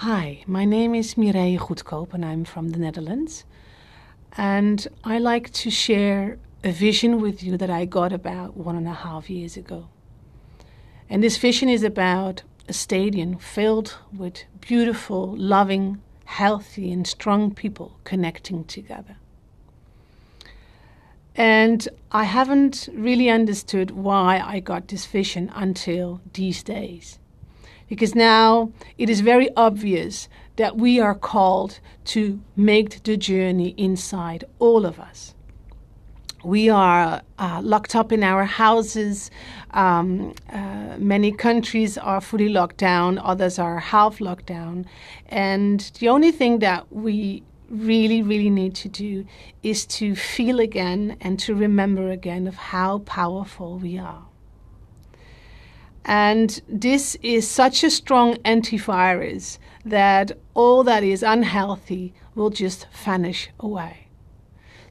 Hi, my name is Mireille Goedkoop and I'm from the Netherlands. And I like to share a vision with you that I got about one and a half years ago. And this vision is about a stadium filled with beautiful, loving, healthy, and strong people connecting together. And I haven't really understood why I got this vision until these days. Because now it is very obvious that we are called to make the journey inside all of us. We are uh, locked up in our houses. Um, uh, many countries are fully locked down, others are half locked down. And the only thing that we really, really need to do is to feel again and to remember again of how powerful we are. And this is such a strong antivirus that all that is unhealthy will just vanish away.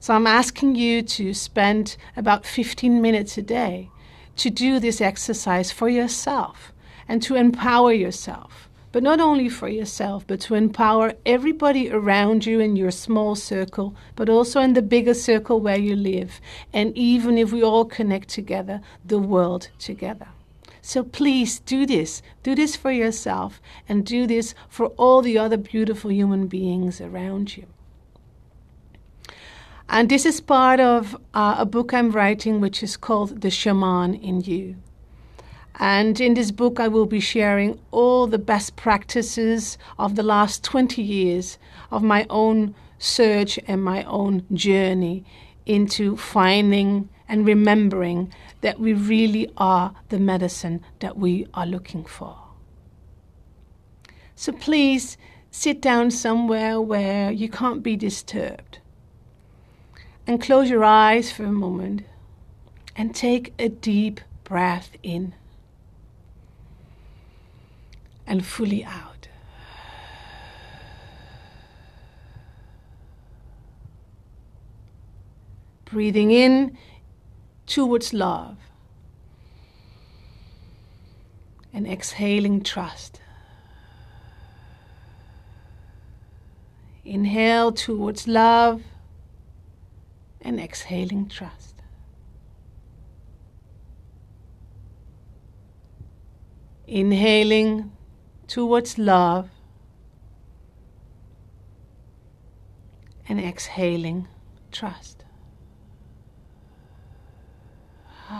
So I'm asking you to spend about 15 minutes a day to do this exercise for yourself and to empower yourself but not only for yourself, but to empower everybody around you in your small circle, but also in the bigger circle where you live. And even if we all connect together, the world together. So please do this. Do this for yourself and do this for all the other beautiful human beings around you. And this is part of uh, a book I'm writing, which is called The Shaman in You. And in this book, I will be sharing all the best practices of the last 20 years of my own search and my own journey into finding and remembering that we really are the medicine that we are looking for. So please sit down somewhere where you can't be disturbed and close your eyes for a moment and take a deep breath in and fully out. Breathing in towards love and exhaling trust. Inhale towards love and exhaling trust. Inhaling towards love and exhaling trust.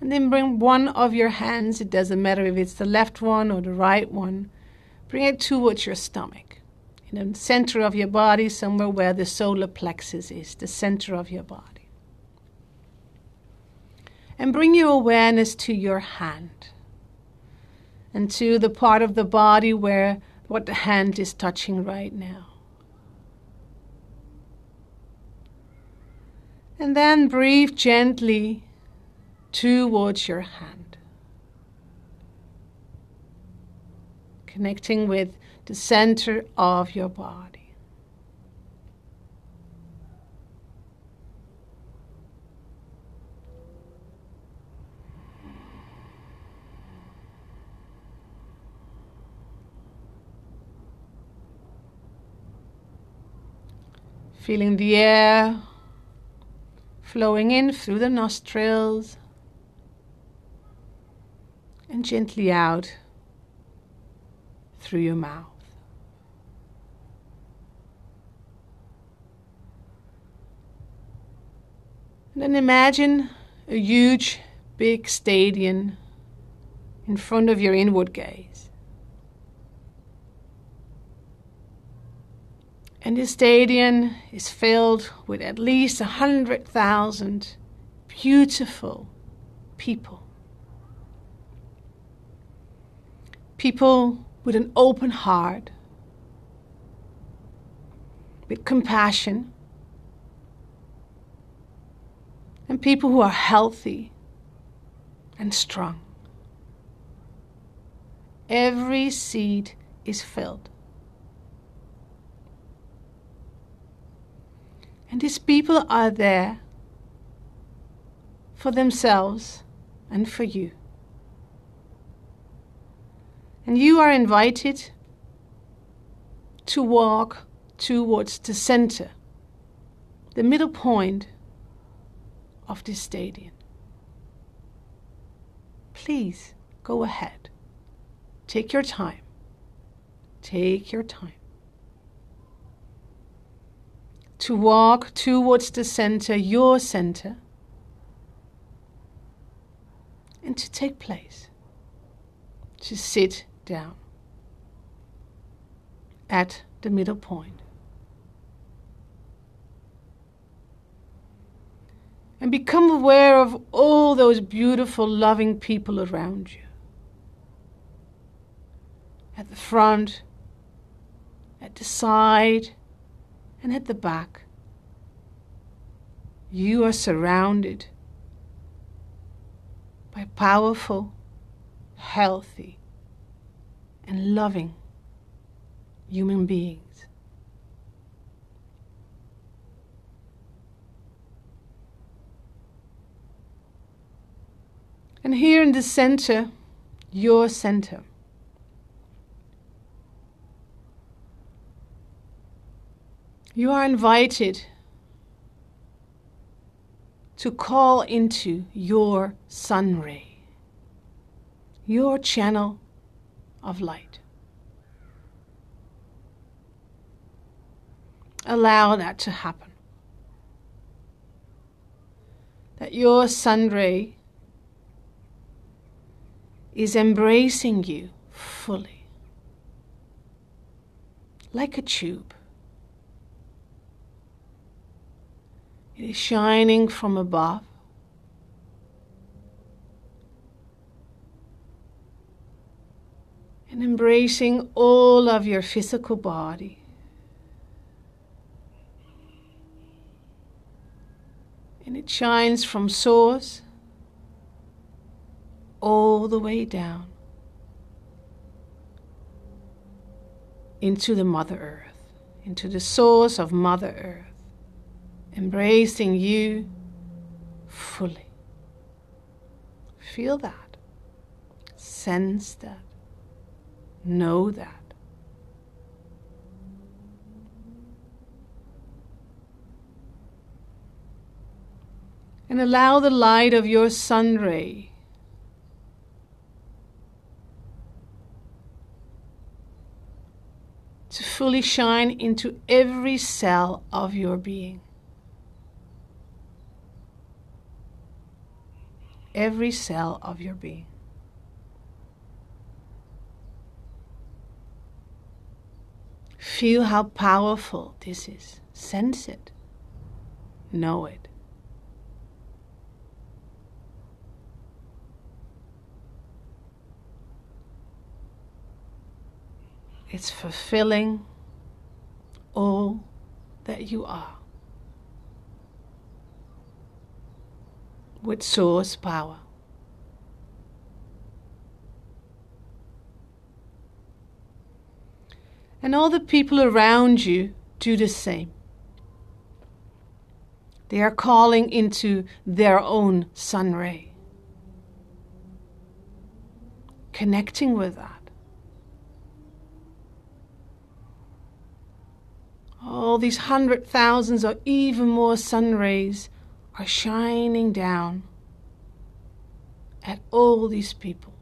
And then bring one of your hands, it doesn't matter if it's the left one or the right one, bring it towards your stomach, in the center of your body, somewhere where the solar plexus is, the center of your body and bring your awareness to your hand and to the part of the body where what the hand is touching right now. And then breathe gently towards your hand, connecting with the center of your body. Feeling the air flowing in through the nostrils and gently out through your mouth. And then imagine a huge, big stadium in front of your inward gaze. And this stadium is filled with at least a hundred thousand beautiful people. People with an open heart, with compassion, and people who are healthy and strong. Every seat is filled. And these people are there for themselves and for you. And you are invited to walk towards the center, the middle point of this stadium. Please go ahead. Take your time. Take your time. To walk towards the center, your center, and to take place, to sit down at the middle point. And become aware of all those beautiful, loving people around you. At the front, at the side, and at the back. You are surrounded by powerful, healthy, and loving human beings. And here in the center, your center. You are invited to call into your sun ray, your channel of light. Allow that to happen. That your sun ray is embracing you fully, like a tube. It is shining from above. And embracing all of your physical body. And it shines from source all the way down into the Mother Earth, into the source of Mother Earth embracing you fully. Feel that. Sense that. Know that. And allow the light of your sun ray to fully shine into every cell of your being. Every cell of your being. Feel how powerful this is. Sense it. Know it. It's fulfilling all that you are. With source power. And all the people around you do the same. They are calling into their own sun ray, connecting with that. All these hundred thousands or even more sun rays are shining down at all these people,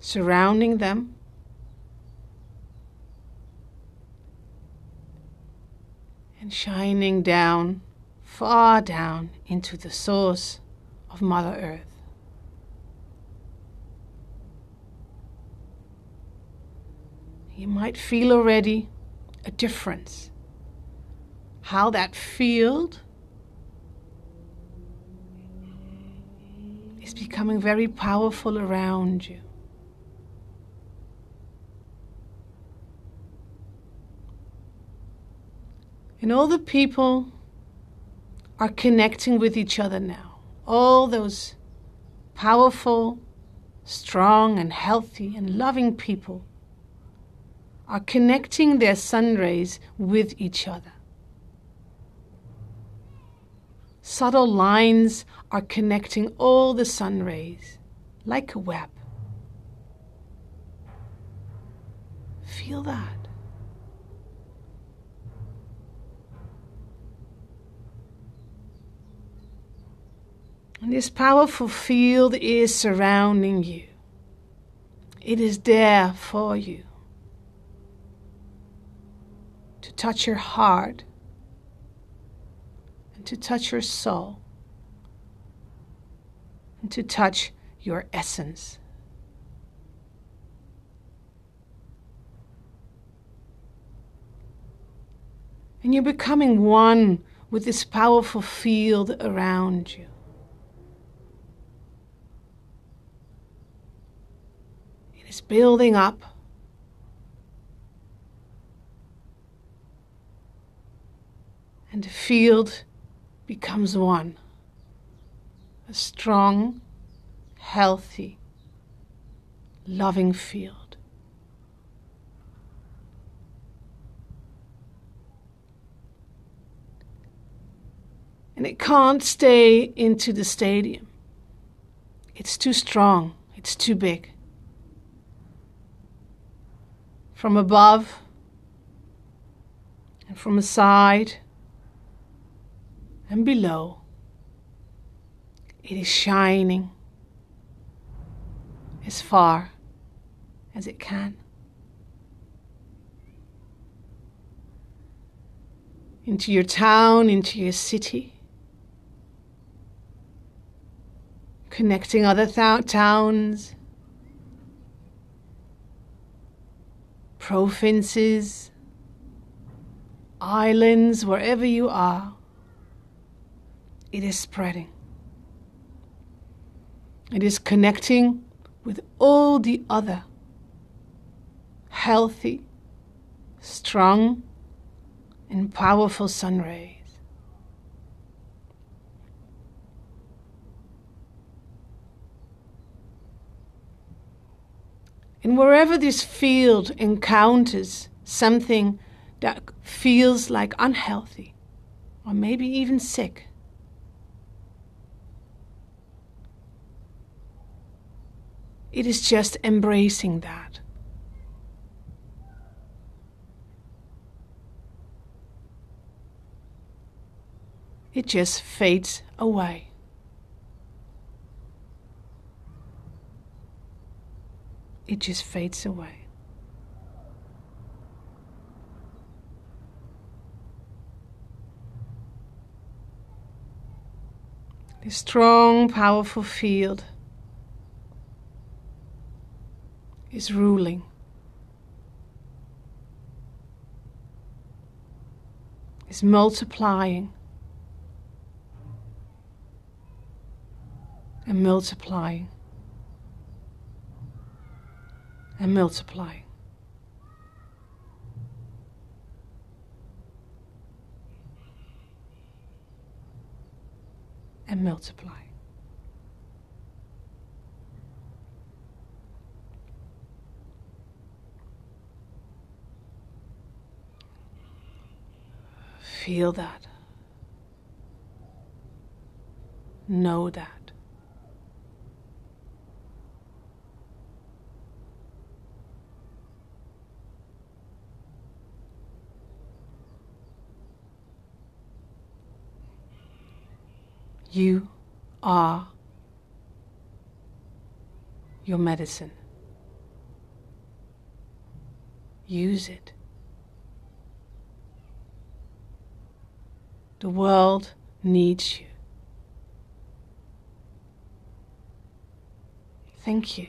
surrounding them. And shining down, far down into the source of Mother Earth. You might feel already a difference. How that field is becoming very powerful around you. And all the people are connecting with each other now. All those powerful, strong, and healthy and loving people are connecting their sun rays with each other. Subtle lines are connecting all the sun rays like a web. Feel that. And this powerful field is surrounding you. It is there for you to touch your heart and to touch your soul and to touch your essence. And you're becoming one with this powerful field around you. It is building up. And the field becomes one. A strong, healthy, loving field. And it can't stay into the stadium. It's too strong, it's too big. From above and from aside and below, it is shining as far as it can. Into your town, into your city. connecting other th- towns, provinces, islands, wherever you are. It is spreading. It is connecting with all the other healthy, strong, and powerful sun rays. And wherever this field encounters something that feels like unhealthy or maybe even sick, it is just embracing that. It just fades away. it just fades away. The strong, powerful field is ruling. Is multiplying and multiplying. and multiplying. And multiply. Feel that. Know that. You are your medicine. Use it. The world needs you. Thank you.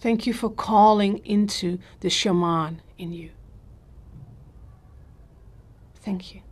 Thank you for calling into the shaman in you. Thank you.